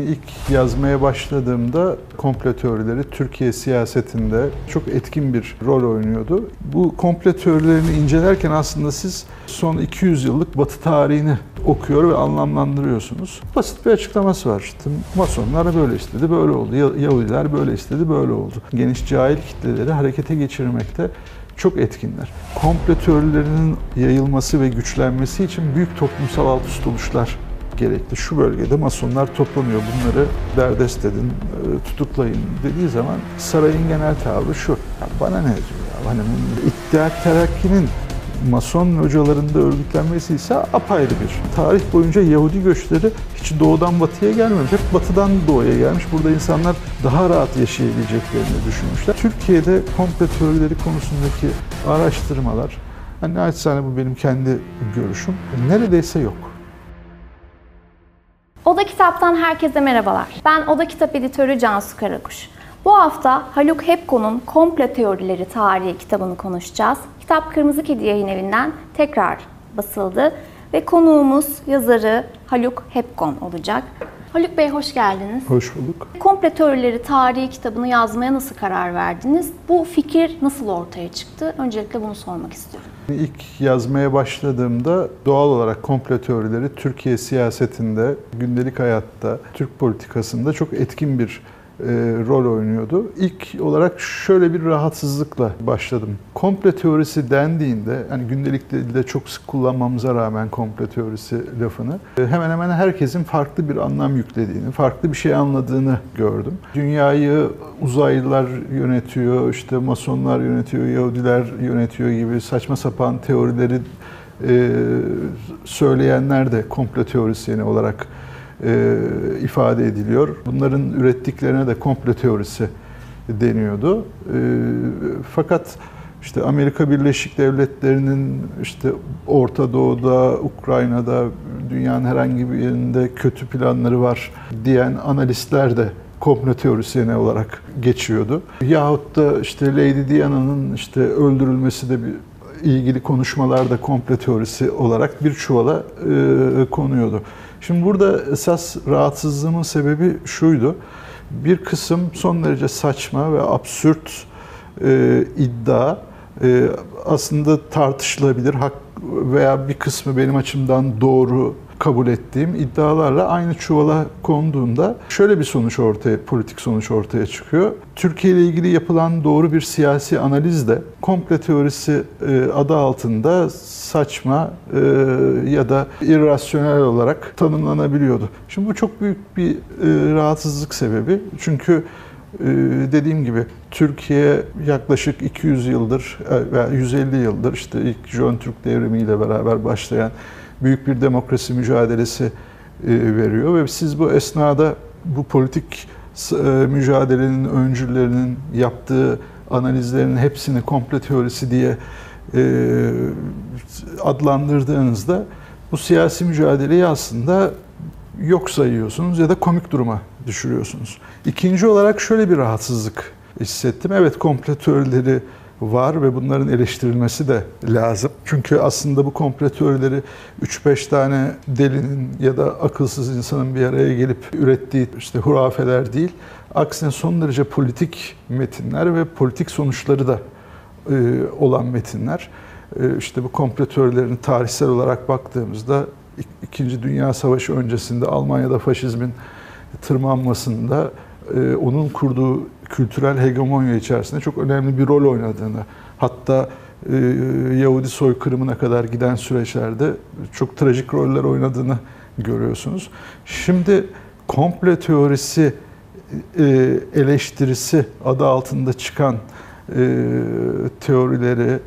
İlk yazmaya başladığımda komplo teorileri Türkiye siyasetinde çok etkin bir rol oynuyordu. Bu komplo teorilerini incelerken aslında siz son 200 yıllık Batı tarihini okuyor ve anlamlandırıyorsunuz. Basit bir açıklaması var. İşte Masonlar böyle istedi, böyle oldu. Yahudiler böyle istedi, böyle oldu. Geniş cahil kitleleri harekete geçirmekte çok etkinler. Komplo teorilerinin yayılması ve güçlenmesi için büyük toplumsal alt üst oluşlar gerekli. Şu bölgede masonlar toplanıyor. Bunları derdest edin, e, tutuklayın dediği zaman sarayın genel tavrı şu. Ya bana ne diyor ya? Hani İttihat Terakki'nin Mason hocalarında örgütlenmesi ise apayrı bir. Tarih boyunca Yahudi göçleri hiç doğudan batıya gelmemiş. Hep batıdan doğuya gelmiş. Burada insanlar daha rahat yaşayabileceklerini düşünmüşler. Türkiye'de komplo teorileri konusundaki araştırmalar, hani naçizane bu benim kendi görüşüm, neredeyse yok. Oda Kitap'tan herkese merhabalar. Ben Oda Kitap editörü Cansu Karakuş. Bu hafta Haluk Hepko'nun Komplo Teorileri Tarihi kitabını konuşacağız. Kitap Kırmızı Kedi Yayın Evi'nden tekrar basıldı ve konuğumuz yazarı Haluk Hepkon olacak. Haluk Bey hoş geldiniz. Hoş bulduk. Komplo Teorileri Tarihi kitabını yazmaya nasıl karar verdiniz? Bu fikir nasıl ortaya çıktı? Öncelikle bunu sormak istiyorum. İlk yazmaya başladığımda doğal olarak komplo teorileri Türkiye siyasetinde, gündelik hayatta, Türk politikasında çok etkin bir e, rol oynuyordu. İlk olarak şöyle bir rahatsızlıkla başladım. Komplo teorisi dendiğinde, hani gündelik dilde çok sık kullanmamıza rağmen komplo teorisi lafını, e, hemen hemen herkesin farklı bir anlam yüklediğini, farklı bir şey anladığını gördüm. Dünyayı uzaylılar yönetiyor, işte masonlar yönetiyor, Yahudiler yönetiyor gibi saçma sapan teorileri e, söyleyenler de komplo teorisyeni olarak e, ifade ediliyor. Bunların ürettiklerine de komplo teorisi deniyordu. E, fakat işte Amerika Birleşik Devletleri'nin işte Orta Doğu'da, Ukrayna'da, dünyanın herhangi bir yerinde kötü planları var diyen analistler de komplo teorisyeni olarak geçiyordu. Yahut da işte Lady Diana'nın işte öldürülmesi de bir ilgili konuşmalarda komplo teorisi olarak bir çuvala e, konuyordu. Şimdi burada esas rahatsızlığımın sebebi şuydu. Bir kısım son derece saçma ve absürt e, iddia e, aslında tartışılabilir hak veya bir kısmı benim açımdan doğru kabul ettiğim iddialarla aynı çuvala konduğunda şöyle bir sonuç ortaya, politik sonuç ortaya çıkıyor. Türkiye ile ilgili yapılan doğru bir siyasi analiz de komple teorisi e, adı altında saçma e, ya da irrasyonel olarak tanımlanabiliyordu. Şimdi bu çok büyük bir e, rahatsızlık sebebi. Çünkü dediğim gibi Türkiye yaklaşık 200 yıldır veya 150 yıldır işte ilk Jön Türk devrimiyle beraber başlayan büyük bir demokrasi mücadelesi e, veriyor ve siz bu esnada bu politik e, mücadelenin öncülerinin yaptığı analizlerin hepsini komple teorisi diye e, adlandırdığınızda bu siyasi mücadeleyi aslında yok sayıyorsunuz ya da komik duruma düşürüyorsunuz. İkinci olarak şöyle bir rahatsızlık hissettim. Evet komple teorileri var ve bunların eleştirilmesi de lazım. Çünkü aslında bu komplo teorileri 3-5 tane delinin ya da akılsız insanın bir araya gelip ürettiği işte hurafeler değil. Aksine son derece politik metinler ve politik sonuçları da e, olan metinler. E, işte bu komplo teorilerini tarihsel olarak baktığımızda İkinci Dünya Savaşı öncesinde Almanya'da faşizmin tırmanmasında e, onun kurduğu kültürel hegemonya içerisinde çok önemli bir rol oynadığını, hatta e, Yahudi soykırımına kadar giden süreçlerde çok trajik roller oynadığını görüyorsunuz. Şimdi komple teorisi e, eleştirisi adı altında çıkan teorileri,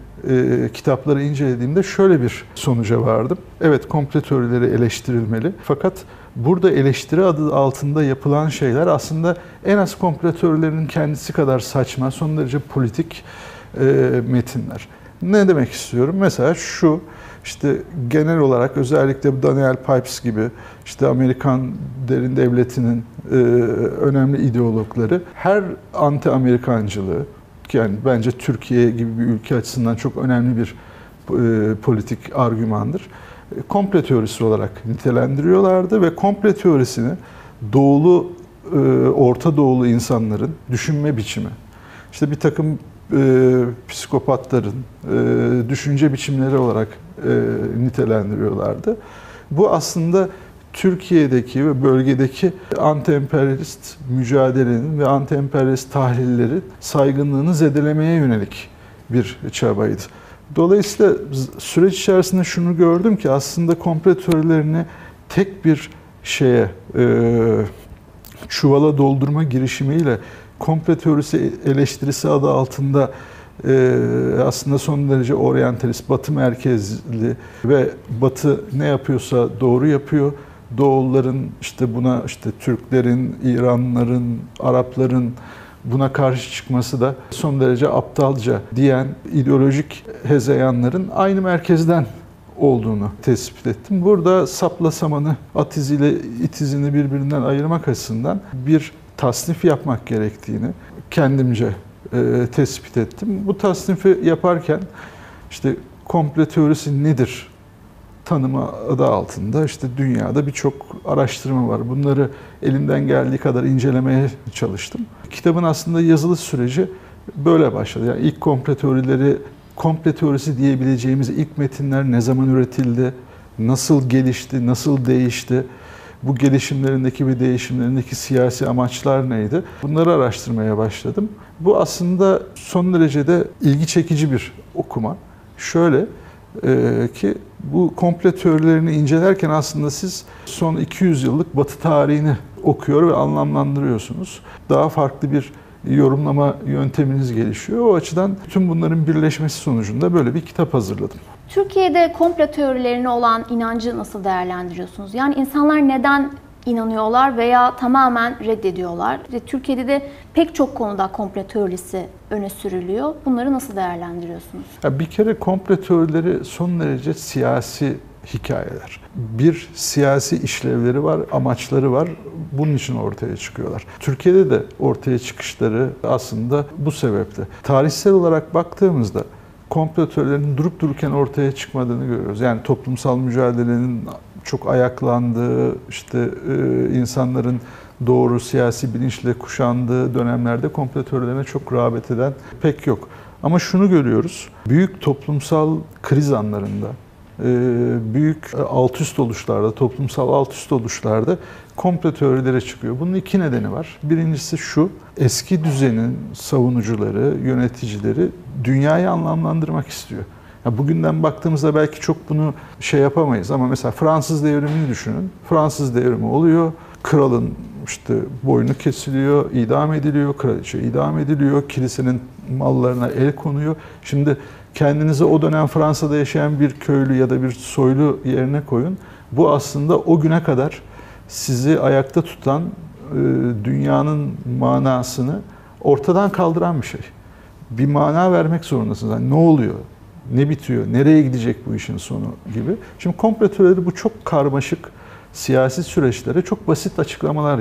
kitapları incelediğimde şöyle bir sonuca vardım. Evet komple teorileri eleştirilmeli fakat burada eleştiri adı altında yapılan şeyler aslında en az kompletörlerin kendisi kadar saçma, son derece politik e, metinler. Ne demek istiyorum? Mesela şu, işte genel olarak özellikle Daniel Pipes gibi işte Amerikan derin devletinin e, önemli ideologları her anti-Amerikancılığı yani bence Türkiye gibi bir ülke açısından çok önemli bir e, politik argümandır komple teorisi olarak nitelendiriyorlardı ve komple teorisini doğulu, e, Orta Doğulu insanların düşünme biçimi, işte bir takım e, psikopatların e, düşünce biçimleri olarak e, nitelendiriyorlardı. Bu aslında Türkiye'deki ve bölgedeki anti-emperyalist mücadelenin ve anti-emperyalist tahlillerin saygınlığını zedelemeye yönelik bir çabaydı. Dolayısıyla süreç içerisinde şunu gördüm ki aslında komplo teorilerini tek bir şeye e, çuvala doldurma girişimiyle komplo teorisi eleştirisi adı altında e, aslında son derece oryantalist, batı merkezli ve batı ne yapıyorsa doğru yapıyor. Doğulların işte buna işte Türklerin, İranlıların, Arapların buna karşı çıkması da son derece aptalca diyen ideolojik hezeyanların aynı merkezden olduğunu tespit ettim. Burada sapla samanı, at iziyle it izini birbirinden ayırmak açısından bir tasnif yapmak gerektiğini kendimce e, tespit ettim. Bu tasnifi yaparken işte komple teorisi nedir tanımı adı altında işte dünyada birçok araştırma var. Bunları elimden geldiği kadar incelemeye çalıştım. Kitabın aslında yazılı süreci böyle başladı. Yani ilk komple teorileri, komple teorisi diyebileceğimiz ilk metinler ne zaman üretildi, nasıl gelişti, nasıl değişti, bu gelişimlerindeki ve değişimlerindeki siyasi amaçlar neydi? Bunları araştırmaya başladım. Bu aslında son derecede ilgi çekici bir okuma. Şöyle ki bu komple teorilerini incelerken aslında siz son 200 yıllık Batı tarihini okuyor ve anlamlandırıyorsunuz. Daha farklı bir yorumlama yönteminiz gelişiyor. O açıdan tüm bunların birleşmesi sonucunda böyle bir kitap hazırladım. Türkiye'de komplo teorilerine olan inancı nasıl değerlendiriyorsunuz? Yani insanlar neden inanıyorlar veya tamamen reddediyorlar? Türkiye'de de pek çok konuda komplo teorisi öne sürülüyor. Bunları nasıl değerlendiriyorsunuz? Ya bir kere komplo teorileri son derece siyasi hikayeler. Bir siyasi işlevleri var, amaçları var. Bunun için ortaya çıkıyorlar. Türkiye'de de ortaya çıkışları aslında bu sebeple. Tarihsel olarak baktığımızda komplo teorilerinin durup dururken ortaya çıkmadığını görüyoruz. Yani toplumsal mücadelenin çok ayaklandığı, işte e, insanların doğru siyasi bilinçle kuşandığı dönemlerde komplo teorilerine çok rağbet eden pek yok. Ama şunu görüyoruz, büyük toplumsal kriz anlarında, e, büyük alt üst oluşlarda, toplumsal alt üst oluşlarda komplo teorileri çıkıyor. Bunun iki nedeni var. Birincisi şu, eski düzenin savunucuları, yöneticileri dünyayı anlamlandırmak istiyor. Ya bugünden baktığımızda belki çok bunu şey yapamayız ama mesela Fransız devrimini düşünün. Fransız devrimi oluyor. Kralın işte boynu kesiliyor, idam ediliyor, kraliçe idam ediliyor, kilisenin mallarına el konuyor. Şimdi kendinizi o dönem Fransa'da yaşayan bir köylü ya da bir soylu yerine koyun. Bu aslında o güne kadar sizi ayakta tutan e, dünyanın manasını ortadan kaldıran bir şey. Bir mana vermek zorundasınız. Yani ne oluyor? Ne bitiyor? Nereye gidecek bu işin sonu gibi. Şimdi komplo teorileri bu çok karmaşık siyasi süreçlere çok basit açıklamalar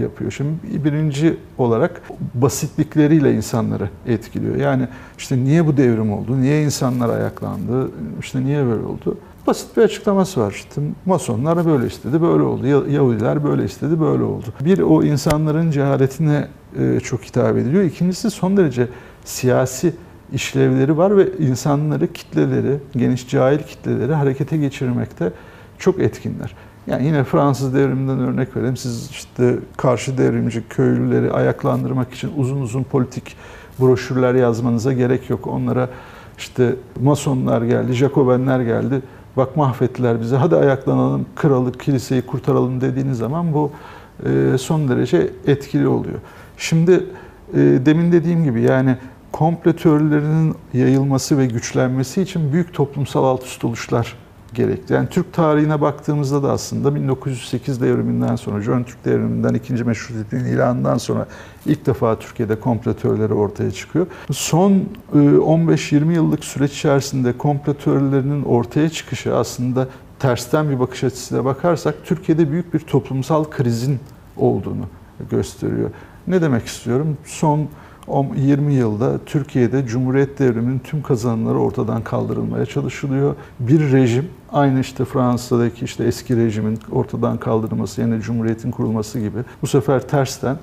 yapıyor. Şimdi birinci olarak basitlikleriyle insanları etkiliyor. Yani işte niye bu devrim oldu? Niye insanlar ayaklandı? İşte niye böyle oldu? Basit bir açıklaması var. İşte Masonlar böyle istedi, böyle oldu. Yahudiler böyle istedi, böyle oldu. Bir o insanların cehaletine e, çok hitap ediliyor. İkincisi son derece siyasi işlevleri var ve insanları, kitleleri, geniş cahil kitleleri harekete geçirmekte çok etkinler. Yani yine Fransız devriminden örnek verelim. Siz işte karşı devrimci köylüleri ayaklandırmak için uzun uzun politik broşürler yazmanıza gerek yok. Onlara işte masonlar geldi, Jacobenler geldi. Bak mahvettiler bizi. Hadi ayaklanalım, kralı, kiliseyi kurtaralım dediğiniz zaman bu e, son derece etkili oluyor. Şimdi e, demin dediğim gibi yani komple teorilerinin yayılması ve güçlenmesi için büyük toplumsal alt üst oluşlar gerekli. Yani Türk tarihine baktığımızda da aslında 1908 devriminden sonra, Jön Türk devriminden, ikinci meşrutiyetin ilanından sonra ilk defa Türkiye'de komplo teorileri ortaya çıkıyor. Son 15-20 e, yıllık süreç içerisinde komplo teorilerinin ortaya çıkışı aslında tersten bir bakış açısıyla bakarsak Türkiye'de büyük bir toplumsal krizin olduğunu gösteriyor. Ne demek istiyorum? Son 20 yılda Türkiye'de Cumhuriyet devriminin tüm kazanımları ortadan kaldırılmaya çalışılıyor. Bir rejim aynı işte Fransa'daki işte eski rejimin ortadan kaldırılması yani Cumhuriyet'in kurulması gibi bu sefer tersten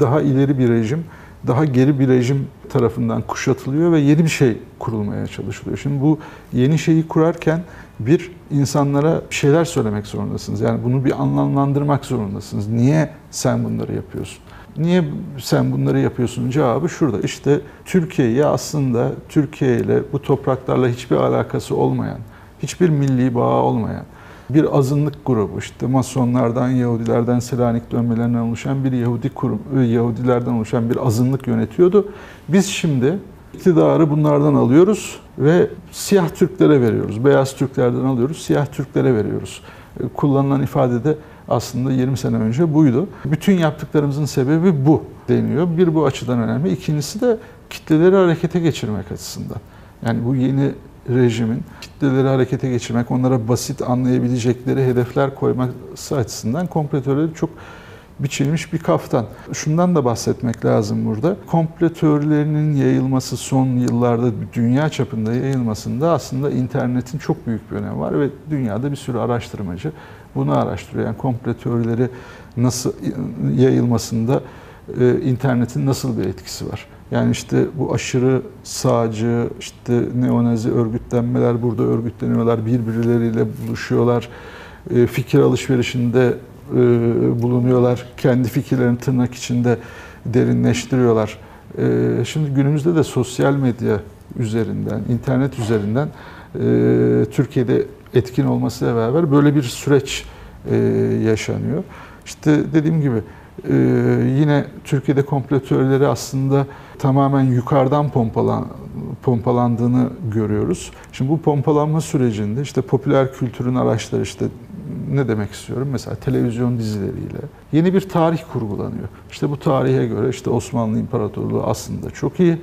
daha ileri bir rejim daha geri bir rejim tarafından kuşatılıyor ve yeni bir şey kurulmaya çalışılıyor. Şimdi bu yeni şeyi kurarken bir insanlara bir şeyler söylemek zorundasınız. Yani bunu bir anlamlandırmak zorundasınız. Niye sen bunları yapıyorsun? Niye sen bunları yapıyorsun cevabı şurada. İşte Türkiye'yi aslında Türkiye ile bu topraklarla hiçbir alakası olmayan, hiçbir milli bağı olmayan bir azınlık grubu işte Masonlardan, Yahudilerden, Selanik dönmelerinden oluşan bir Yahudi kurum, Yahudilerden oluşan bir azınlık yönetiyordu. Biz şimdi iktidarı bunlardan alıyoruz ve siyah Türklere veriyoruz. Beyaz Türklerden alıyoruz, siyah Türklere veriyoruz. Kullanılan ifade de aslında 20 sene önce buydu. Bütün yaptıklarımızın sebebi bu deniyor. Bir bu açıdan önemli. İkincisi de kitleleri harekete geçirmek açısından. Yani bu yeni rejimin kitleleri harekete geçirmek, onlara basit anlayabilecekleri hedefler koyması açısından kompletörleri çok biçilmiş bir kaftan. Şundan da bahsetmek lazım burada. Komplo teorilerinin yayılması son yıllarda dünya çapında yayılmasında aslında internetin çok büyük bir önemi var ve dünyada bir sürü araştırmacı bunu araştırıyor. Yani komplo teorileri nasıl yayılmasında e, internetin nasıl bir etkisi var? Yani işte bu aşırı sağcı, işte neonazi örgütlenmeler burada örgütleniyorlar, birbirleriyle buluşuyorlar, e, fikir alışverişinde e, bulunuyorlar, kendi fikirlerini tırnak içinde derinleştiriyorlar. E, şimdi günümüzde de sosyal medya üzerinden, internet üzerinden Türkiye'de etkin olmasıyla beraber böyle bir süreç yaşanıyor. İşte dediğim gibi ee, yine Türkiye'de komplo teorileri aslında tamamen yukarıdan pompalan, pompalandığını görüyoruz. Şimdi bu pompalanma sürecinde işte popüler kültürün araçları işte ne demek istiyorum? Mesela televizyon dizileriyle yeni bir tarih kurgulanıyor. İşte bu tarihe göre işte Osmanlı İmparatorluğu aslında çok iyi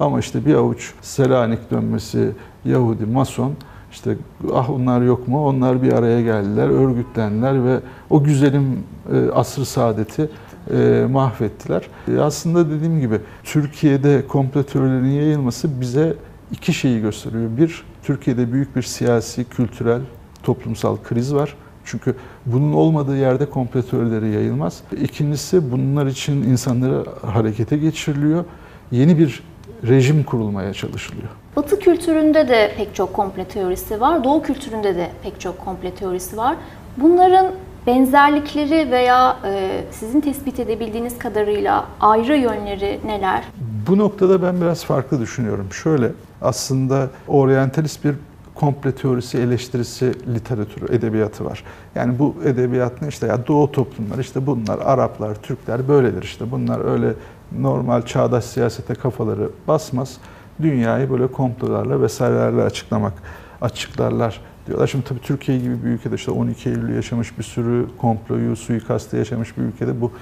ama işte bir avuç Selanik dönmesi, Yahudi, Mason işte ah onlar yok mu? Onlar bir araya geldiler, örgütlendiler ve o güzelim e, asr saadeti e, mahvettiler. E, aslında dediğim gibi Türkiye'de komplo teorilerinin yayılması bize iki şeyi gösteriyor. Bir, Türkiye'de büyük bir siyasi, kültürel, toplumsal kriz var. Çünkü bunun olmadığı yerde komplo teorileri yayılmaz. İkincisi bunlar için insanları harekete geçiriliyor. Yeni bir rejim kurulmaya çalışılıyor. Batı kültüründe de pek çok komple teorisi var. Doğu kültüründe de pek çok komple teorisi var. Bunların benzerlikleri veya e, sizin tespit edebildiğiniz kadarıyla ayrı yönleri neler? Bu noktada ben biraz farklı düşünüyorum. Şöyle aslında oryantalist bir komple teorisi eleştirisi literatürü, edebiyatı var. Yani bu edebiyat ne işte ya doğu toplumlar işte bunlar Araplar, Türkler böyledir işte bunlar öyle normal çağdaş siyasete kafaları basmaz. Dünyayı böyle komplolarla vesairelerle açıklamak, açıklarlar diyorlar. Şimdi tabii Türkiye gibi bir ülkede işte 12 Eylül yaşamış bir sürü komployu, suikastı yaşamış bir ülkede bu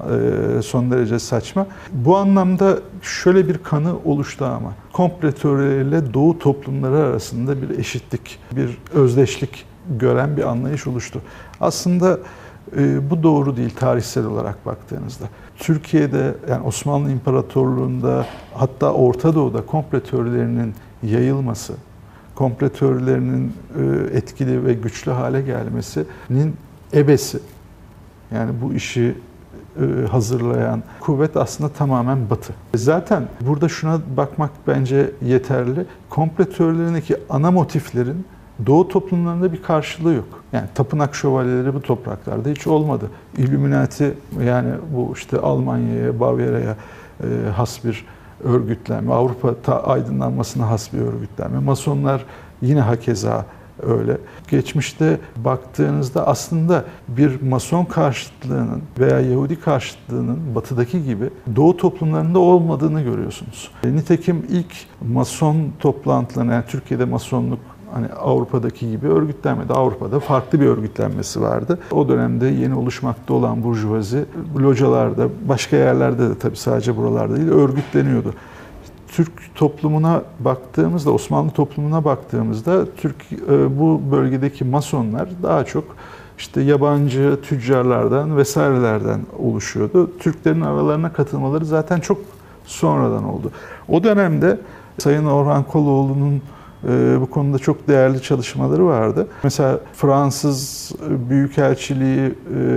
e, son derece saçma. Bu anlamda şöyle bir kanı oluştu ama komplo teorileriyle Doğu toplumları arasında bir eşitlik, bir özdeşlik gören bir anlayış oluştu. Aslında e, bu doğru değil tarihsel olarak baktığınızda. Türkiye'de yani Osmanlı İmparatorluğu'nda hatta Orta Doğu'da komplo teorilerinin yayılması, komplo teorilerinin e, etkili ve güçlü hale gelmesinin ebesi yani bu işi e, hazırlayan kuvvet aslında tamamen Batı. Zaten burada şuna bakmak bence yeterli. Komplo teorilerindeki ana motiflerin Doğu toplumlarında bir karşılığı yok. Yani tapınak şövalyeleri bu topraklarda hiç olmadı. Illuminati yani bu işte Almanya'ya, Bavyera'ya e, has bir örgütlenme, Avrupa ta aydınlanmasına has bir örgütlenme. Masonlar yine hakeza öyle. Geçmişte baktığınızda aslında bir mason karşıtlığının veya Yahudi karşıtlığının batıdaki gibi doğu toplumlarında olmadığını görüyorsunuz. Nitekim ilk mason toplantılarına, yani Türkiye'de masonluk hani Avrupa'daki gibi örgütlenmedi. Avrupa'da farklı bir örgütlenmesi vardı. O dönemde yeni oluşmakta olan burjuvazi localarda, başka yerlerde de tabii sadece buralarda değil örgütleniyordu. Türk toplumuna baktığımızda, Osmanlı toplumuna baktığımızda Türk e, bu bölgedeki masonlar daha çok işte yabancı tüccarlardan vesairelerden oluşuyordu. Türklerin aralarına katılmaları zaten çok sonradan oldu. O dönemde Sayın Orhan Koloğlu'nun bu konuda çok değerli çalışmaları vardı. Mesela Fransız Büyükelçiliği e,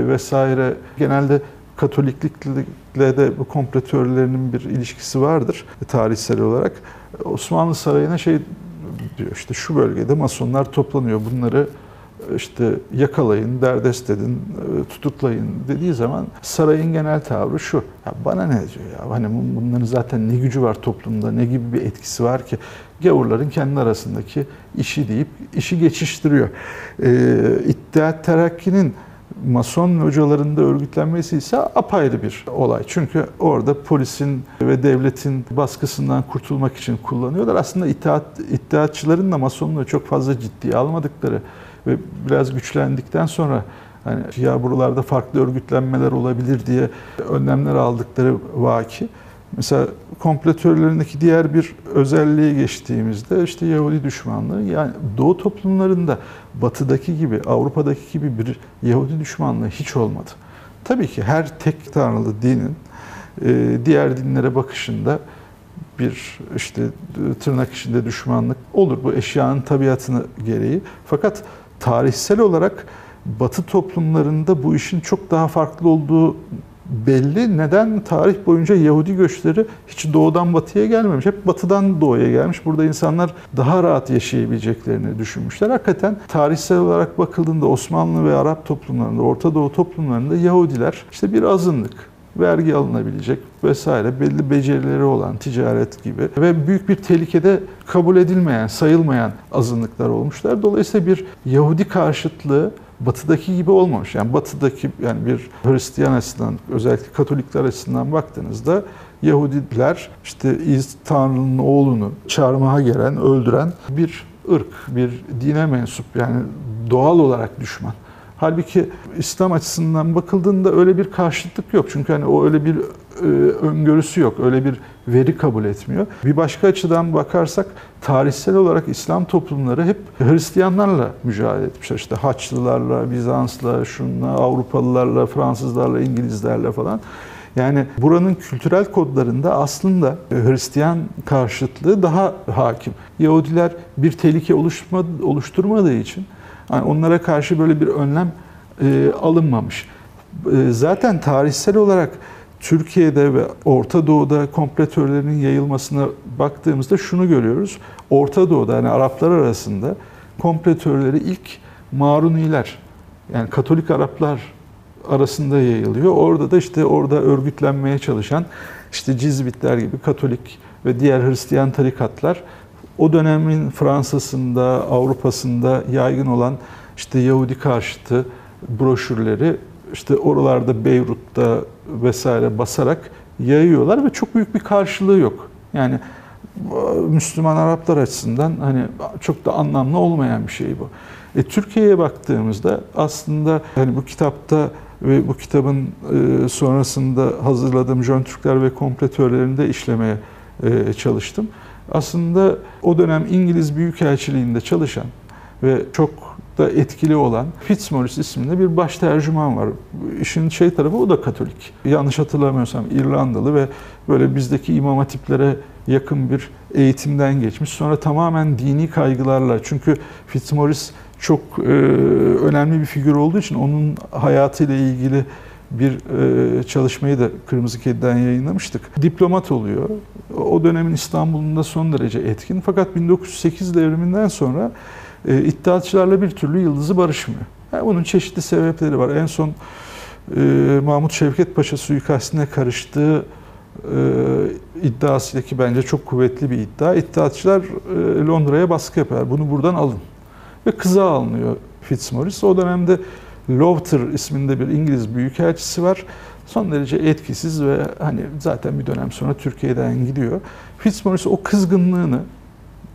vesaire genelde Katoliklikle de bu komplo teorilerinin bir ilişkisi vardır tarihsel olarak. Osmanlı Sarayı'na şey diyor işte şu bölgede masonlar toplanıyor bunları işte yakalayın, derdest edin, tutuklayın dediği zaman sarayın genel tavrı şu. Ya bana ne diyor ya? Hani bunların zaten ne gücü var toplumda, ne gibi bir etkisi var ki? Gavurların kendi arasındaki işi deyip işi geçiştiriyor. Ee, İttihat Terakki'nin Mason hocalarında örgütlenmesi ise apayrı bir olay. Çünkü orada polisin ve devletin baskısından kurtulmak için kullanıyorlar. Aslında itaat, iddiatçıların da Masonluğu çok fazla ciddiye almadıkları ve biraz güçlendikten sonra hani ya buralarda farklı örgütlenmeler olabilir diye önlemler aldıkları vaki. Mesela kompletörlerindeki diğer bir özelliğe geçtiğimizde işte Yahudi düşmanlığı yani Doğu toplumlarında batıdaki gibi Avrupa'daki gibi bir Yahudi düşmanlığı hiç olmadı. Tabii ki her tek tanrılı dinin e, diğer dinlere bakışında bir işte tırnak içinde düşmanlık olur. Bu eşyanın tabiatını gereği. Fakat tarihsel olarak Batı toplumlarında bu işin çok daha farklı olduğu belli. Neden? Tarih boyunca Yahudi göçleri hiç doğudan batıya gelmemiş. Hep batıdan doğuya gelmiş. Burada insanlar daha rahat yaşayabileceklerini düşünmüşler. Hakikaten tarihsel olarak bakıldığında Osmanlı ve Arap toplumlarında, Orta Doğu toplumlarında Yahudiler işte bir azınlık vergi alınabilecek vesaire belli becerileri olan ticaret gibi ve büyük bir tehlikede kabul edilmeyen, sayılmayan azınlıklar olmuşlar. Dolayısıyla bir Yahudi karşıtlığı batıdaki gibi olmamış. Yani batıdaki yani bir Hristiyan açısından özellikle Katolikler açısından baktığınızda Yahudiler işte İz Tanrı'nın oğlunu çarmıha gelen, öldüren bir ırk, bir dine mensup yani doğal olarak düşman. Halbuki İslam açısından bakıldığında öyle bir karşıtlık yok. Çünkü hani o öyle bir e, öngörüsü yok. Öyle bir veri kabul etmiyor. Bir başka açıdan bakarsak tarihsel olarak İslam toplumları hep Hristiyanlarla mücadele etmişler. İşte Haçlılarla, Bizans'la, şunla, Avrupalılarla, Fransızlarla, İngilizlerle falan. Yani buranın kültürel kodlarında aslında Hristiyan karşıtlığı daha hakim. Yahudiler bir tehlike oluşturmadığı için yani onlara karşı böyle bir önlem e, alınmamış. E, zaten tarihsel olarak Türkiye'de ve Orta Doğu'da kompletörlerin yayılmasına baktığımızda şunu görüyoruz. Orta Doğu'da yani Araplar arasında kompletörleri ilk Maruniler yani Katolik Araplar arasında yayılıyor. Orada da işte orada örgütlenmeye çalışan işte Cizvitler gibi Katolik ve diğer Hristiyan tarikatlar o dönemin Fransa'sında, Avrupa'sında yaygın olan işte Yahudi karşıtı broşürleri işte oralarda Beyrut'ta vesaire basarak yayıyorlar ve çok büyük bir karşılığı yok. Yani Müslüman Araplar açısından hani çok da anlamlı olmayan bir şey bu. E, Türkiye'ye baktığımızda aslında hani bu kitapta ve bu kitabın e, sonrasında hazırladığım Jön Türkler ve kompletörlerinde işlemeye e, çalıştım aslında o dönem İngiliz Büyükelçiliğinde çalışan ve çok da etkili olan Fitzmaurice isminde bir baş tercüman var. İşin şey tarafı o da Katolik. Yanlış hatırlamıyorsam İrlandalı ve böyle bizdeki imam hatiplere yakın bir eğitimden geçmiş. Sonra tamamen dini kaygılarla çünkü Fitzmaurice çok e, önemli bir figür olduğu için onun hayatıyla ilgili bir e, çalışmayı da Kırmızı Kedi'den yayınlamıştık. Diplomat oluyor. O dönemin İstanbul'unda son derece etkin. Fakat 1908 devriminden sonra e, iddiatçılarla bir türlü yıldızı barışmıyor. Yani bunun çeşitli sebepleri var. En son e, Mahmut Şevket Paşa suikastine karıştığı iddiasıyla ki bence çok kuvvetli bir iddia. İddiatçılar Londra'ya baskı yapar. Bunu buradan alın. Ve kıza alınıyor Fitzmaurice. O dönemde Lowther isminde bir İngiliz büyükelçisi var. Son derece etkisiz ve hani zaten bir dönem sonra Türkiye'den gidiyor. Fitzmaurice o kızgınlığını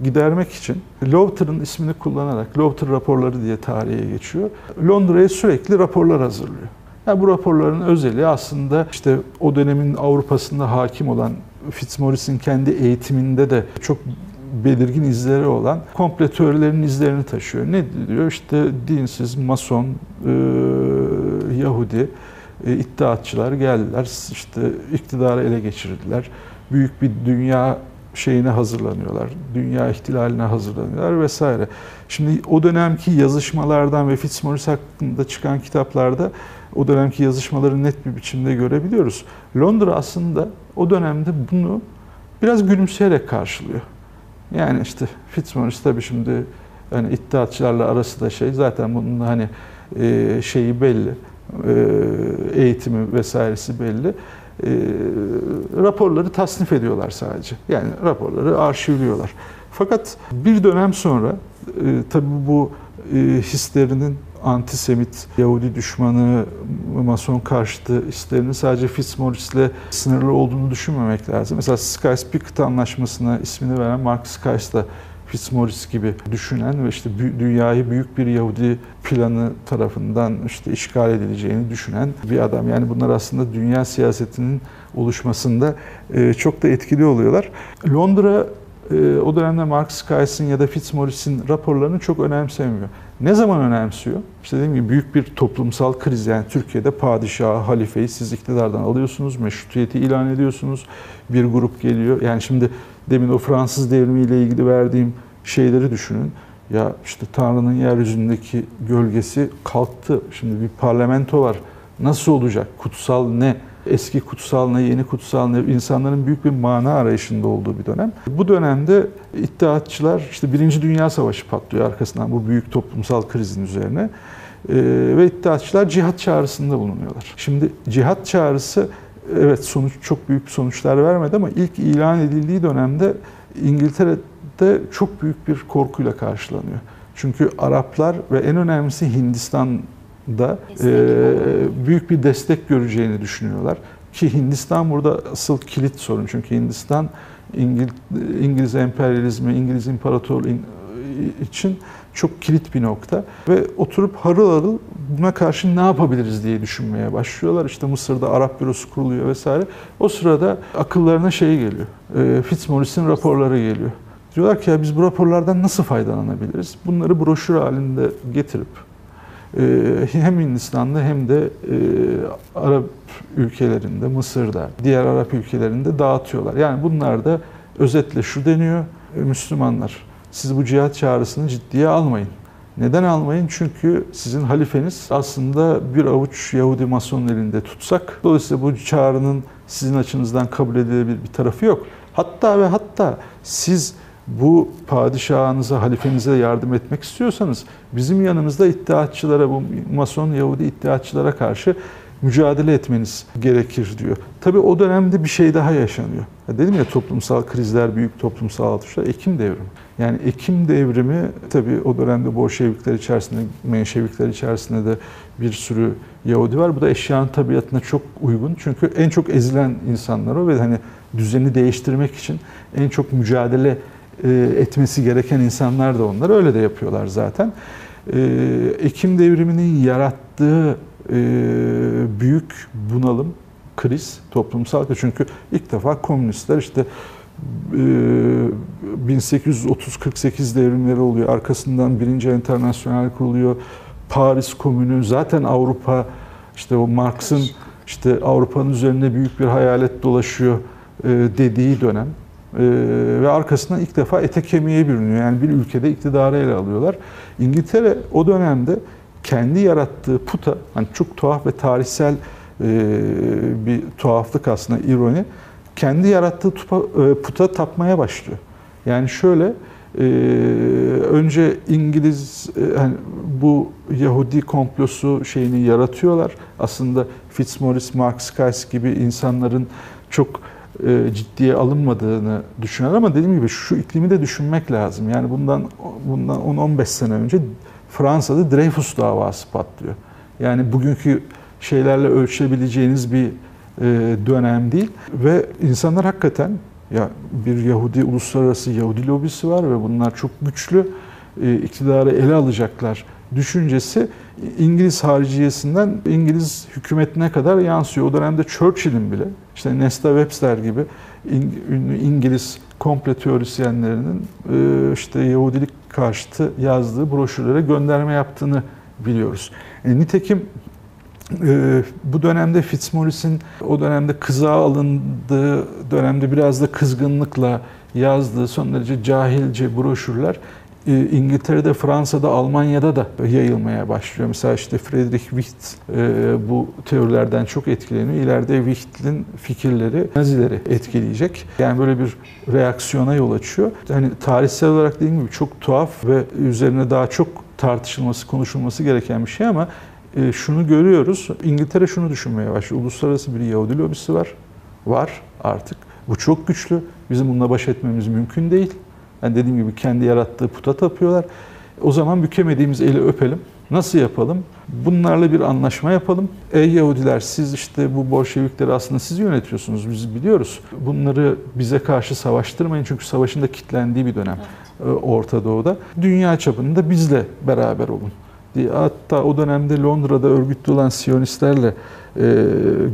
gidermek için Lowther'ın ismini kullanarak Lowther raporları diye tarihe geçiyor. Londra'ya sürekli raporlar hazırlıyor. Yani bu raporların özelliği aslında işte o dönemin Avrupa'sında hakim olan Fitzmaurice'in kendi eğitiminde de çok belirgin izleri olan kompletörlerin izlerini taşıyor. Ne diyor? İşte dinsiz, mason, e, Yahudi, e, iddiatçılar geldiler, işte iktidarı ele geçirdiler. büyük bir dünya şeyine hazırlanıyorlar. Dünya ihtilaline hazırlanıyorlar vesaire. Şimdi o dönemki yazışmalardan ve Fitzmaurice hakkında çıkan kitaplarda o dönemki yazışmaları net bir biçimde görebiliyoruz. Londra aslında o dönemde bunu biraz gülümseyerek karşılıyor. Yani işte Fitzmaurice tabii şimdi hani iddiatçılarla arası da şey zaten bunun hani e, şeyi belli. E, eğitimi vesairesi belli. E, raporları tasnif ediyorlar sadece. Yani raporları arşivliyorlar. Fakat bir dönem sonra e, tabii bu e, hislerinin antisemit, Yahudi düşmanı, Mason karşıtı hislerinin sadece Fitzmaurice'le sınırlı olduğunu düşünmemek lazım. Mesela Sykes-Picot Anlaşması'na ismini veren Mark Sykes da Fitzmaurice gibi düşünen ve işte dünyayı büyük bir Yahudi planı tarafından işte işgal edileceğini düşünen bir adam. Yani bunlar aslında dünya siyasetinin oluşmasında çok da etkili oluyorlar. Londra e, o dönemde Mark Sykes'in ya da Fitzmaurice'in raporlarını çok önemsemiyor. Ne zaman önemsiyor? İşte dediğim gibi büyük bir toplumsal kriz yani Türkiye'de padişahı, halifeyi siz iktidardan alıyorsunuz, meşrutiyeti ilan ediyorsunuz. Bir grup geliyor. Yani şimdi demin o Fransız devrimiyle ilgili verdiğim şeyleri düşünün. Ya işte Tanrı'nın yeryüzündeki gölgesi kalktı. Şimdi bir parlamento var. Nasıl olacak? Kutsal ne? Eski kutsal ne, yeni kutsal ne? İnsanların büyük bir mana arayışında olduğu bir dönem. Bu dönemde iddiatçılar işte Birinci Dünya Savaşı patlıyor arkasından bu büyük toplumsal krizin üzerine. Ee, ve iddiatçılar cihat çağrısında bulunuyorlar. Şimdi cihat çağrısı evet sonuç çok büyük sonuçlar vermedi ama ilk ilan edildiği dönemde İngiltere'de çok büyük bir korkuyla karşılanıyor. Çünkü Araplar ve en önemlisi Hindistan'da e, büyük bir destek göreceğini düşünüyorlar. Ki Hindistan burada asıl kilit sorun. Çünkü Hindistan İngil, İngiliz emperyalizmi, İngiliz imparatorluğu için çok kilit bir nokta. Ve oturup harıl harıl buna karşı ne yapabiliriz diye düşünmeye başlıyorlar. İşte Mısır'da Arap bürosu kuruluyor vesaire. O sırada akıllarına şey geliyor. E, Fitzmaurice'in raporları geliyor. Diyorlar ki ya biz bu raporlardan nasıl faydalanabiliriz? Bunları broşür halinde getirip hem Hindistan'da hem de e, Arap ülkelerinde, Mısır'da, diğer Arap ülkelerinde dağıtıyorlar. Yani bunlar da özetle şu deniyor, Müslümanlar siz bu cihat çağrısını ciddiye almayın. Neden almayın? Çünkü sizin halifeniz aslında bir avuç Yahudi Mason elinde tutsak. Dolayısıyla bu çağrının sizin açınızdan kabul edilebilir bir tarafı yok. Hatta ve hatta siz bu padişahınıza, halifenize yardım etmek istiyorsanız bizim yanımızda iddiatçılara, bu Mason Yahudi iddiatçılara karşı mücadele etmeniz gerekir diyor. Tabi o dönemde bir şey daha yaşanıyor. Ya dedim ya toplumsal krizler, büyük toplumsal atışlar, Ekim devrimi. Yani Ekim devrimi tabi o dönemde Bolşevikler içerisinde, Menşevikler içerisinde de bir sürü Yahudi var. Bu da eşyanın tabiatına çok uygun. Çünkü en çok ezilen insanlar o ve hani düzeni değiştirmek için en çok mücadele etmesi gereken insanlar da onlar. Öyle de yapıyorlar zaten. E, Ekim devriminin yarattığı e, büyük bunalım, kriz, toplumsal çünkü ilk defa komünistler işte 1830-48 devrimleri oluyor. Arkasından birinci internasyonel kuruluyor. Paris Komünü zaten Avrupa işte o Marx'ın işte Avrupa'nın üzerinde büyük bir hayalet dolaşıyor dediği dönem. Ve arkasından ilk defa ete kemiğe bürünüyor. Yani bir ülkede iktidarı ele alıyorlar. İngiltere o dönemde kendi yarattığı puta, hani çok tuhaf ve tarihsel bir tuhaflık aslında ironi kendi yarattığı e, puta tapmaya başlıyor. Yani şöyle e, önce İngiliz e, hani bu Yahudi komplosu şeyini yaratıyorlar. Aslında Fitzmaurice, Mark Sykes gibi insanların çok ciddiye alınmadığını düşünüyorlar ama dediğim gibi şu iklimi de düşünmek lazım. Yani bundan bundan 10-15 sene önce Fransa'da Dreyfus davası patlıyor. Yani bugünkü şeylerle ölçebileceğiniz bir e, dönem değil ve insanlar hakikaten ya bir Yahudi uluslararası Yahudi lobisi var ve bunlar çok güçlü e, iktidarı ele alacaklar düşüncesi İngiliz hariciyesinden İngiliz hükümetine kadar yansıyor. O dönemde Churchill'in bile işte Nesta Webster gibi ünlü İngiliz komple teorisyenlerinin e, işte Yahudilik karşıtı yazdığı broşürlere gönderme yaptığını biliyoruz. E, nitekim Ee, bu dönemde Fitzmaurice'in o dönemde kızağa alındığı dönemde biraz da kızgınlıkla yazdığı son derece cahilce broşürler e, İngiltere'de, Fransa'da, Almanya'da da yayılmaya başlıyor. Mesela işte Friedrich Wicht e, bu teorilerden çok etkileniyor. İleride Wicht'in fikirleri Nazileri etkileyecek. Yani böyle bir reaksiyona yol açıyor. Yani tarihsel olarak dediğim gibi çok tuhaf ve üzerine daha çok tartışılması, konuşulması gereken bir şey ama e, şunu görüyoruz. İngiltere şunu düşünmeye başlıyor. Uluslararası bir Yahudi lobisi var. Var artık. Bu çok güçlü. Bizim bununla baş etmemiz mümkün değil. Yani dediğim gibi kendi yarattığı puta tapıyorlar. O zaman bükemediğimiz eli öpelim. Nasıl yapalım? Bunlarla bir anlaşma yapalım. Ey Yahudiler siz işte bu Bolşevikleri aslında siz yönetiyorsunuz biz biliyoruz. Bunları bize karşı savaştırmayın çünkü savaşın da kitlendiği bir dönem evet. Orta Doğu'da. Dünya çapında bizle beraber olun diye. Hatta o dönemde Londra'da örgütlü olan Siyonistlerle e,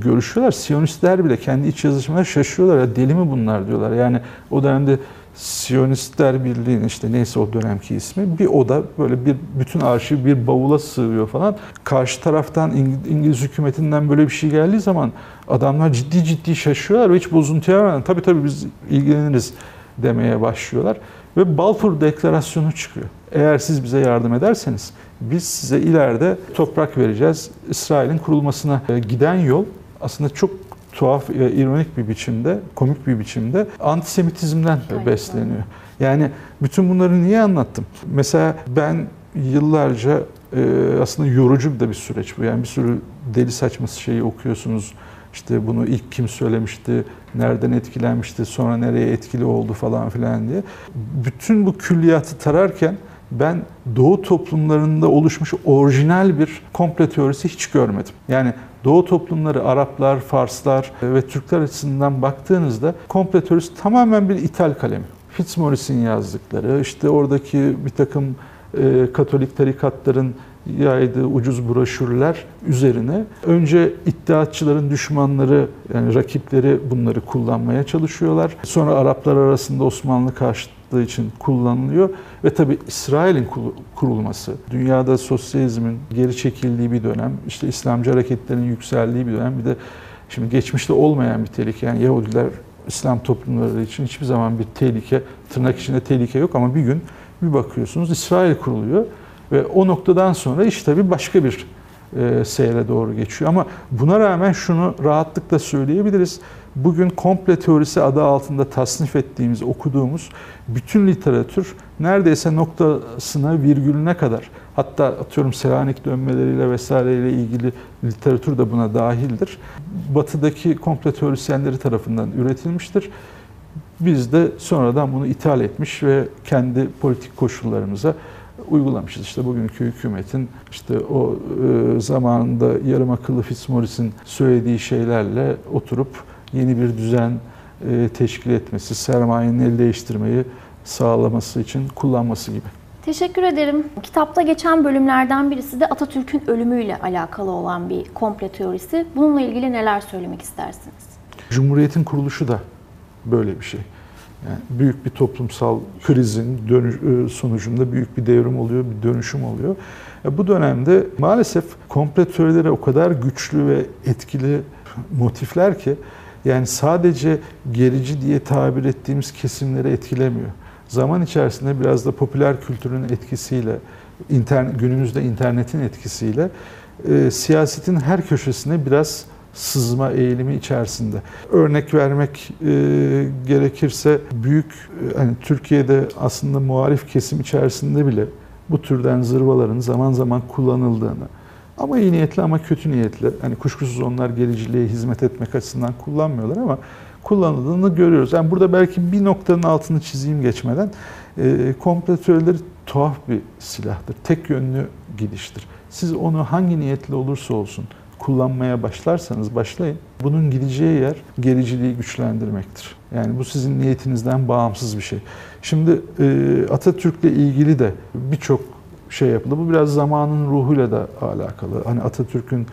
görüşüyorlar. Siyonistler bile kendi iç yazışmalar şaşıyorlar. Ya deli mi bunlar diyorlar. Yani o dönemde Siyonistler Birliği'nin işte neyse o dönemki ismi bir oda böyle bir bütün arşiv bir bavula sığıyor falan. Karşı taraftan İngiliz hükümetinden böyle bir şey geldiği zaman adamlar ciddi ciddi şaşıyorlar ve hiç bozuntuya vermeden tabii tabii biz ilgileniriz demeye başlıyorlar. Ve Balfour Deklarasyonu çıkıyor. Eğer siz bize yardım ederseniz biz size ileride toprak vereceğiz. İsrail'in kurulmasına giden yol aslında çok tuhaf, ironik bir biçimde, komik bir biçimde antisemitizmden Hayır, besleniyor. Yani bütün bunları niye anlattım? Mesela ben yıllarca e, aslında yorucu da bir süreç bu. Yani bir sürü deli saçması şeyi okuyorsunuz. İşte bunu ilk kim söylemişti, nereden etkilenmişti, sonra nereye etkili oldu falan filan diye. Bütün bu külliyatı tararken ben Doğu toplumlarında oluşmuş orijinal bir komple teorisi hiç görmedim. Yani Doğu toplumları Araplar, Farslar ve Türkler açısından baktığınızda komple teorisi tamamen bir ithal kalemi. Fitzmaurice'in yazdıkları, işte oradaki bir takım e, Katolik tarikatların yaydığı ucuz broşürler üzerine önce iddiatçıların düşmanları yani rakipleri bunları kullanmaya çalışıyorlar. Sonra Araplar arasında Osmanlı karşıtlığı için kullanılıyor ve tabi İsrail'in kurulması, dünyada sosyalizmin geri çekildiği bir dönem, işte İslamcı hareketlerin yükseldiği bir dönem bir de şimdi geçmişte olmayan bir tehlike yani Yahudiler İslam toplumları için hiçbir zaman bir tehlike, tırnak içinde tehlike yok ama bir gün bir bakıyorsunuz İsrail kuruluyor ve o noktadan sonra iş tabii başka bir e, seyre doğru geçiyor. Ama buna rağmen şunu rahatlıkla söyleyebiliriz. Bugün komple teorisi adı altında tasnif ettiğimiz, okuduğumuz bütün literatür neredeyse noktasına, virgülüne kadar hatta atıyorum Selanik dönmeleriyle vesaireyle ilgili literatür de buna dahildir. Batıdaki komple teorisyenleri tarafından üretilmiştir. Biz de sonradan bunu ithal etmiş ve kendi politik koşullarımıza uygulamışız. İşte bugünkü hükümetin işte o e, zamanında yarım akıllı Fitzmaurice'in söylediği şeylerle oturup yeni bir düzen e, teşkil etmesi, sermayenin el değiştirmeyi sağlaması için kullanması gibi. Teşekkür ederim. Kitapta geçen bölümlerden birisi de Atatürk'ün ölümüyle alakalı olan bir komple teorisi. Bununla ilgili neler söylemek istersiniz? Cumhuriyetin kuruluşu da böyle bir şey. Yani büyük bir toplumsal krizin dönüş, e, sonucunda büyük bir devrim oluyor, bir dönüşüm oluyor. E, bu dönemde maalesef komple teorileri o kadar güçlü ve etkili motifler ki yani sadece gerici diye tabir ettiğimiz kesimleri etkilemiyor. Zaman içerisinde biraz da popüler kültürün etkisiyle, internet, günümüzde internetin etkisiyle e, siyasetin her köşesine biraz sızma eğilimi içerisinde. Örnek vermek e, gerekirse büyük e, hani Türkiye'de aslında muhalif kesim içerisinde bile bu türden zırvaların zaman zaman kullanıldığını ama iyi niyetli ama kötü niyetli hani kuşkusuz onlar gericiliğe hizmet etmek açısından kullanmıyorlar ama kullanıldığını görüyoruz. Yani burada belki bir noktanın altını çizeyim geçmeden e, komplo teorileri tuhaf bir silahdır. Tek yönlü gidiştir. Siz onu hangi niyetli olursa olsun kullanmaya başlarsanız başlayın. Bunun gideceği yer gericiliği güçlendirmektir. Yani bu sizin niyetinizden bağımsız bir şey. Şimdi e, Atatürk'le ilgili de birçok şey yapıldı. Bu biraz zamanın ruhuyla da alakalı. Hani Atatürk'ün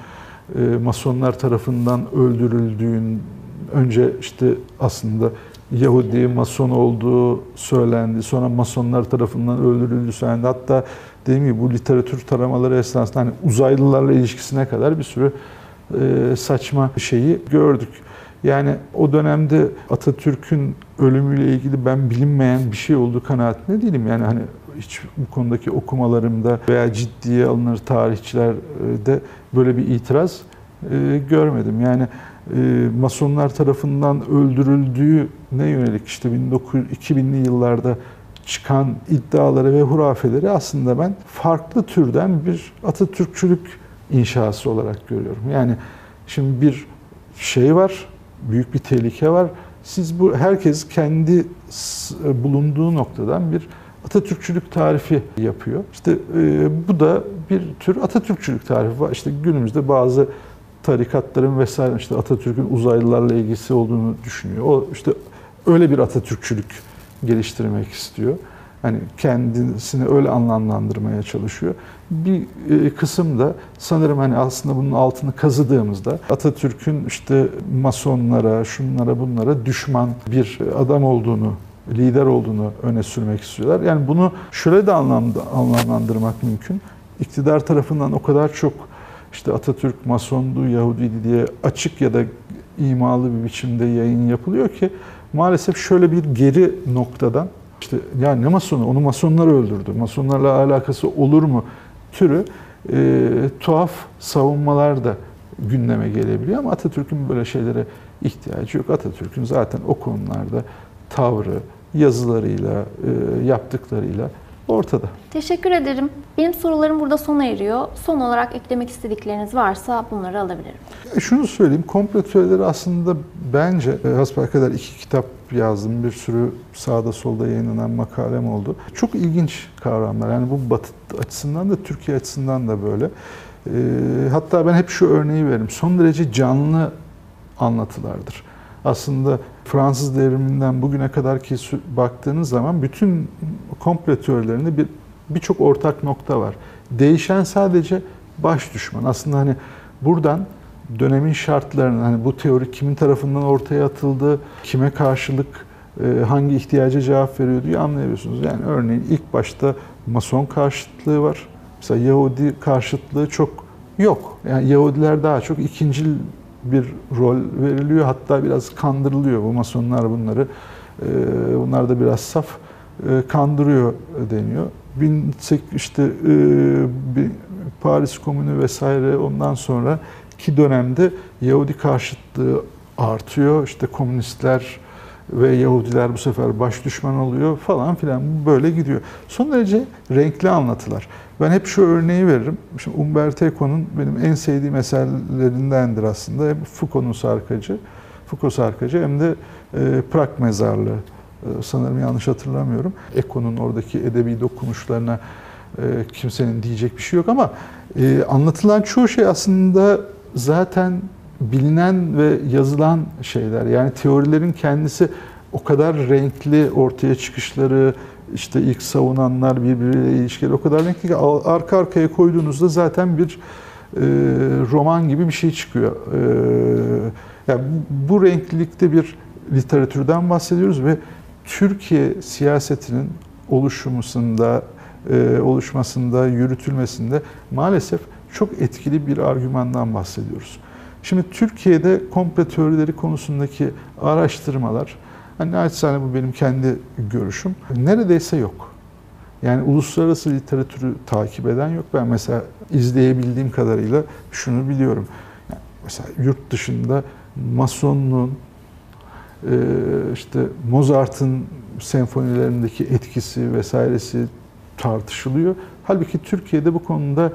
e, masonlar tarafından öldürüldüğün önce işte aslında Yahudi, Mason olduğu söylendi. Sonra Masonlar tarafından öldürüldü söylendi. Hatta dediğim gibi bu literatür taramaları esnasında hani uzaylılarla ilişkisine kadar bir sürü e, saçma şeyi gördük. Yani o dönemde Atatürk'ün ölümüyle ilgili ben bilinmeyen bir şey olduğu kanaatinde değilim. Yani hani hiç bu konudaki okumalarımda veya ciddiye alınır tarihçilerde böyle bir itiraz e, görmedim. Yani e, Masonlar tarafından öldürüldüğüne yönelik işte 1900, 2000'li yıllarda çıkan iddiaları ve hurafeleri aslında ben farklı türden bir Atatürkçülük inşası olarak görüyorum. Yani şimdi bir şey var, büyük bir tehlike var. Siz bu herkes kendi bulunduğu noktadan bir Atatürkçülük tarifi yapıyor. İşte e, bu da bir tür Atatürkçülük tarifi var. İşte günümüzde bazı tarikatların vesaire işte Atatürk'ün uzaylılarla ilgisi olduğunu düşünüyor. O işte öyle bir Atatürkçülük geliştirmek istiyor. Hani kendisini öyle anlamlandırmaya çalışıyor. Bir e, kısım da sanırım hani aslında bunun altını kazıdığımızda Atatürk'ün işte masonlara, şunlara bunlara düşman bir adam olduğunu lider olduğunu öne sürmek istiyorlar. Yani bunu şöyle de anlamda anlamlandırmak mümkün. İktidar tarafından o kadar çok işte Atatürk Masondu, Yahudiydi diye açık ya da imalı bir biçimde yayın yapılıyor ki maalesef şöyle bir geri noktadan işte ya ne masonu onu masonlar öldürdü. Masonlarla alakası olur mu türü e, tuhaf savunmalar da gündeme gelebiliyor ama Atatürk'ün böyle şeylere ihtiyacı yok. Atatürk'ün zaten o konularda tavrı, yazılarıyla, e, yaptıklarıyla ortada. Teşekkür ederim. Benim sorularım burada sona eriyor. Son olarak eklemek istedikleriniz varsa bunları alabilirim. E şunu söyleyeyim, komplo teorileri aslında bence e, kadar iki kitap yazdım. Bir sürü sağda solda yayınlanan makalem oldu. Çok ilginç kavramlar. Yani bu Batı açısından da Türkiye açısından da böyle. Hatta ben hep şu örneği veririm. Son derece canlı anlatılardır. Aslında Fransız devriminden bugüne kadar ki baktığınız zaman bütün komplo teorilerinde bir birçok ortak nokta var. Değişen sadece baş düşman. Aslında hani buradan dönemin şartlarını, hani bu teori kimin tarafından ortaya atıldı, kime karşılık e, hangi ihtiyaca cevap veriyor diye anlayabiliyorsunuz. Yani örneğin ilk başta Mason karşıtlığı var. Mesela Yahudi karşıtlığı çok yok. Yani Yahudiler daha çok ikincil bir rol veriliyor. Hatta biraz kandırılıyor bu masonlar bunları. E, bunlar da biraz saf e, kandırıyor deniyor. işte e, Paris Komünü vesaire ondan sonra ki dönemde Yahudi karşıtlığı artıyor. İşte komünistler ve Yahudiler bu sefer baş düşman oluyor falan filan böyle gidiyor. Son derece renkli anlatılar. Ben hep şu örneği veririm. Şimdi Umberto Eco'nun benim en sevdiğim eserlerindendir aslında. Hem Foucault'un sarkacı, Foucault sarkacı hem de e, Prag mezarlığı. E, sanırım yanlış hatırlamıyorum. Eco'nun oradaki edebi dokunuşlarına e, kimsenin diyecek bir şey yok ama e, anlatılan çoğu şey aslında zaten bilinen ve yazılan şeyler. Yani teorilerin kendisi o kadar renkli ortaya çıkışları, işte ilk savunanlar birbiriyle ilişkileri o kadar renkli ki arka arkaya koyduğunuzda zaten bir e, roman gibi bir şey çıkıyor. E, yani bu renklilikte bir literatürden bahsediyoruz ve Türkiye siyasetinin oluşumusunda, e, oluşmasında, yürütülmesinde maalesef çok etkili bir argümandan bahsediyoruz. Şimdi Türkiye'de komplo teorileri konusundaki araştırmalar, hani naçizane bu benim kendi görüşüm, neredeyse yok. Yani uluslararası literatürü takip eden yok. Ben mesela izleyebildiğim kadarıyla şunu biliyorum. Yani mesela yurt dışında Masonluğun, e, işte Mozart'ın senfonilerindeki etkisi vesairesi tartışılıyor. Halbuki Türkiye'de bu konuda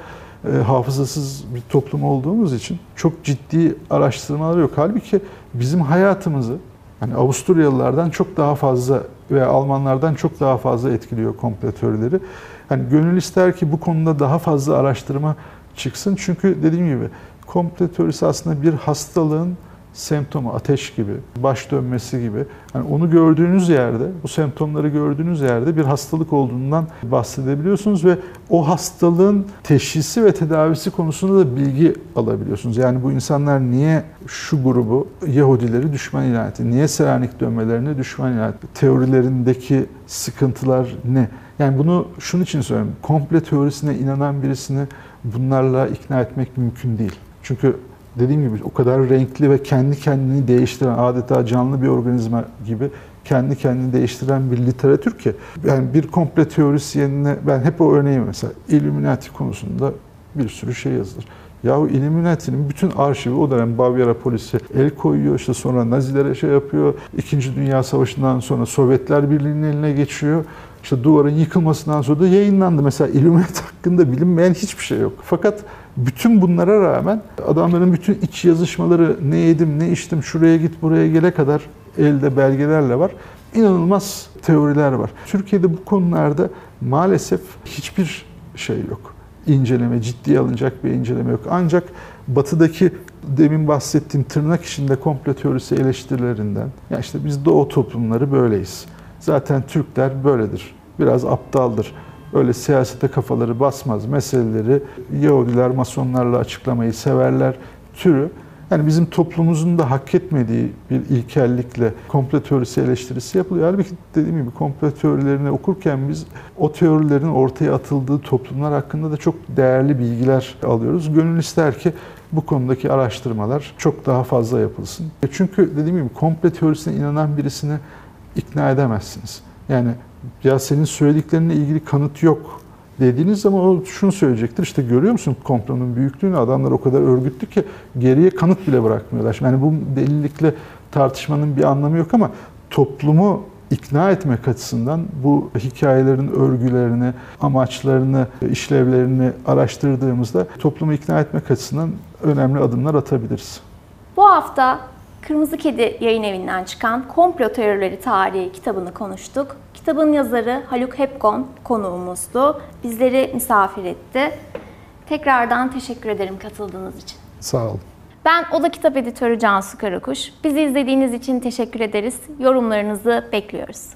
e, hafızasız bir toplum olduğumuz için çok ciddi araştırmalar yok. Halbuki bizim hayatımızı hani Avusturyalılardan çok daha fazla veya Almanlardan çok daha fazla etkiliyor komplo teorileri. Hani gönül ister ki bu konuda daha fazla araştırma çıksın. Çünkü dediğim gibi komplo teorisi aslında bir hastalığın semptomu ateş gibi, baş dönmesi gibi. Yani onu gördüğünüz yerde, bu semptomları gördüğünüz yerde bir hastalık olduğundan bahsedebiliyorsunuz ve o hastalığın teşhisi ve tedavisi konusunda da bilgi alabiliyorsunuz. Yani bu insanlar niye şu grubu Yahudileri düşman ilan etti? Niye Selanik dönmelerini düşman ilan etti? Teorilerindeki sıkıntılar ne? Yani bunu şunun için söylüyorum. Komple teorisine inanan birisini bunlarla ikna etmek mümkün değil. Çünkü dediğim gibi o kadar renkli ve kendi kendini değiştiren adeta canlı bir organizma gibi kendi kendini değiştiren bir literatür ki yani bir komple teorisyenine ben hep o örneği mesela Illuminati konusunda bir sürü şey yazılır. Yahu Illuminati'nin bütün arşivi o dönem Bavyera polisi el koyuyor. işte sonra Nazilere şey yapıyor. İkinci Dünya Savaşı'ndan sonra Sovyetler Birliği'nin eline geçiyor. İşte duvarın yıkılmasından sonra da yayınlandı. Mesela Illuminati hakkında bilinmeyen hiçbir şey yok. Fakat bütün bunlara rağmen adamların bütün iç yazışmaları ne yedim ne içtim şuraya git buraya gele kadar elde belgelerle var. İnanılmaz teoriler var. Türkiye'de bu konularda maalesef hiçbir şey yok. İnceleme, ciddiye alınacak bir inceleme yok. Ancak batıdaki demin bahsettiğim tırnak içinde komple teorisi eleştirilerinden, ya işte biz doğu toplumları böyleyiz. Zaten Türkler böyledir. Biraz aptaldır. Öyle siyasete kafaları basmaz meseleleri Yahudiler masonlarla açıklamayı severler türü. Yani bizim toplumumuzun da hak etmediği bir ilkellikle komple teorisi eleştirisi yapılıyor. Halbuki dediğim gibi komple teorilerini okurken biz o teorilerin ortaya atıldığı toplumlar hakkında da çok değerli bilgiler alıyoruz. Gönül ister ki bu konudaki araştırmalar çok daha fazla yapılsın. E çünkü dediğim gibi komple teorisine inanan birisini ikna edemezsiniz. Yani ya senin söylediklerine ilgili kanıt yok dediğiniz zaman o şunu söyleyecektir. İşte görüyor musun komplonun büyüklüğünü? Adamlar o kadar örgütlü ki geriye kanıt bile bırakmıyorlar. Yani bu delilikle tartışmanın bir anlamı yok ama toplumu ikna etmek açısından bu hikayelerin örgülerini, amaçlarını, işlevlerini araştırdığımızda toplumu ikna etmek açısından önemli adımlar atabiliriz. Bu hafta Kırmızı Kedi yayın evinden çıkan Komplo Teorileri Tarihi kitabını konuştuk. Kitabın yazarı Haluk Hepgon konuğumuzdu. Bizleri misafir etti. Tekrardan teşekkür ederim katıldığınız için. Sağ olun. Ben Oda Kitap Editörü Cansu Karakuş. Bizi izlediğiniz için teşekkür ederiz. Yorumlarınızı bekliyoruz.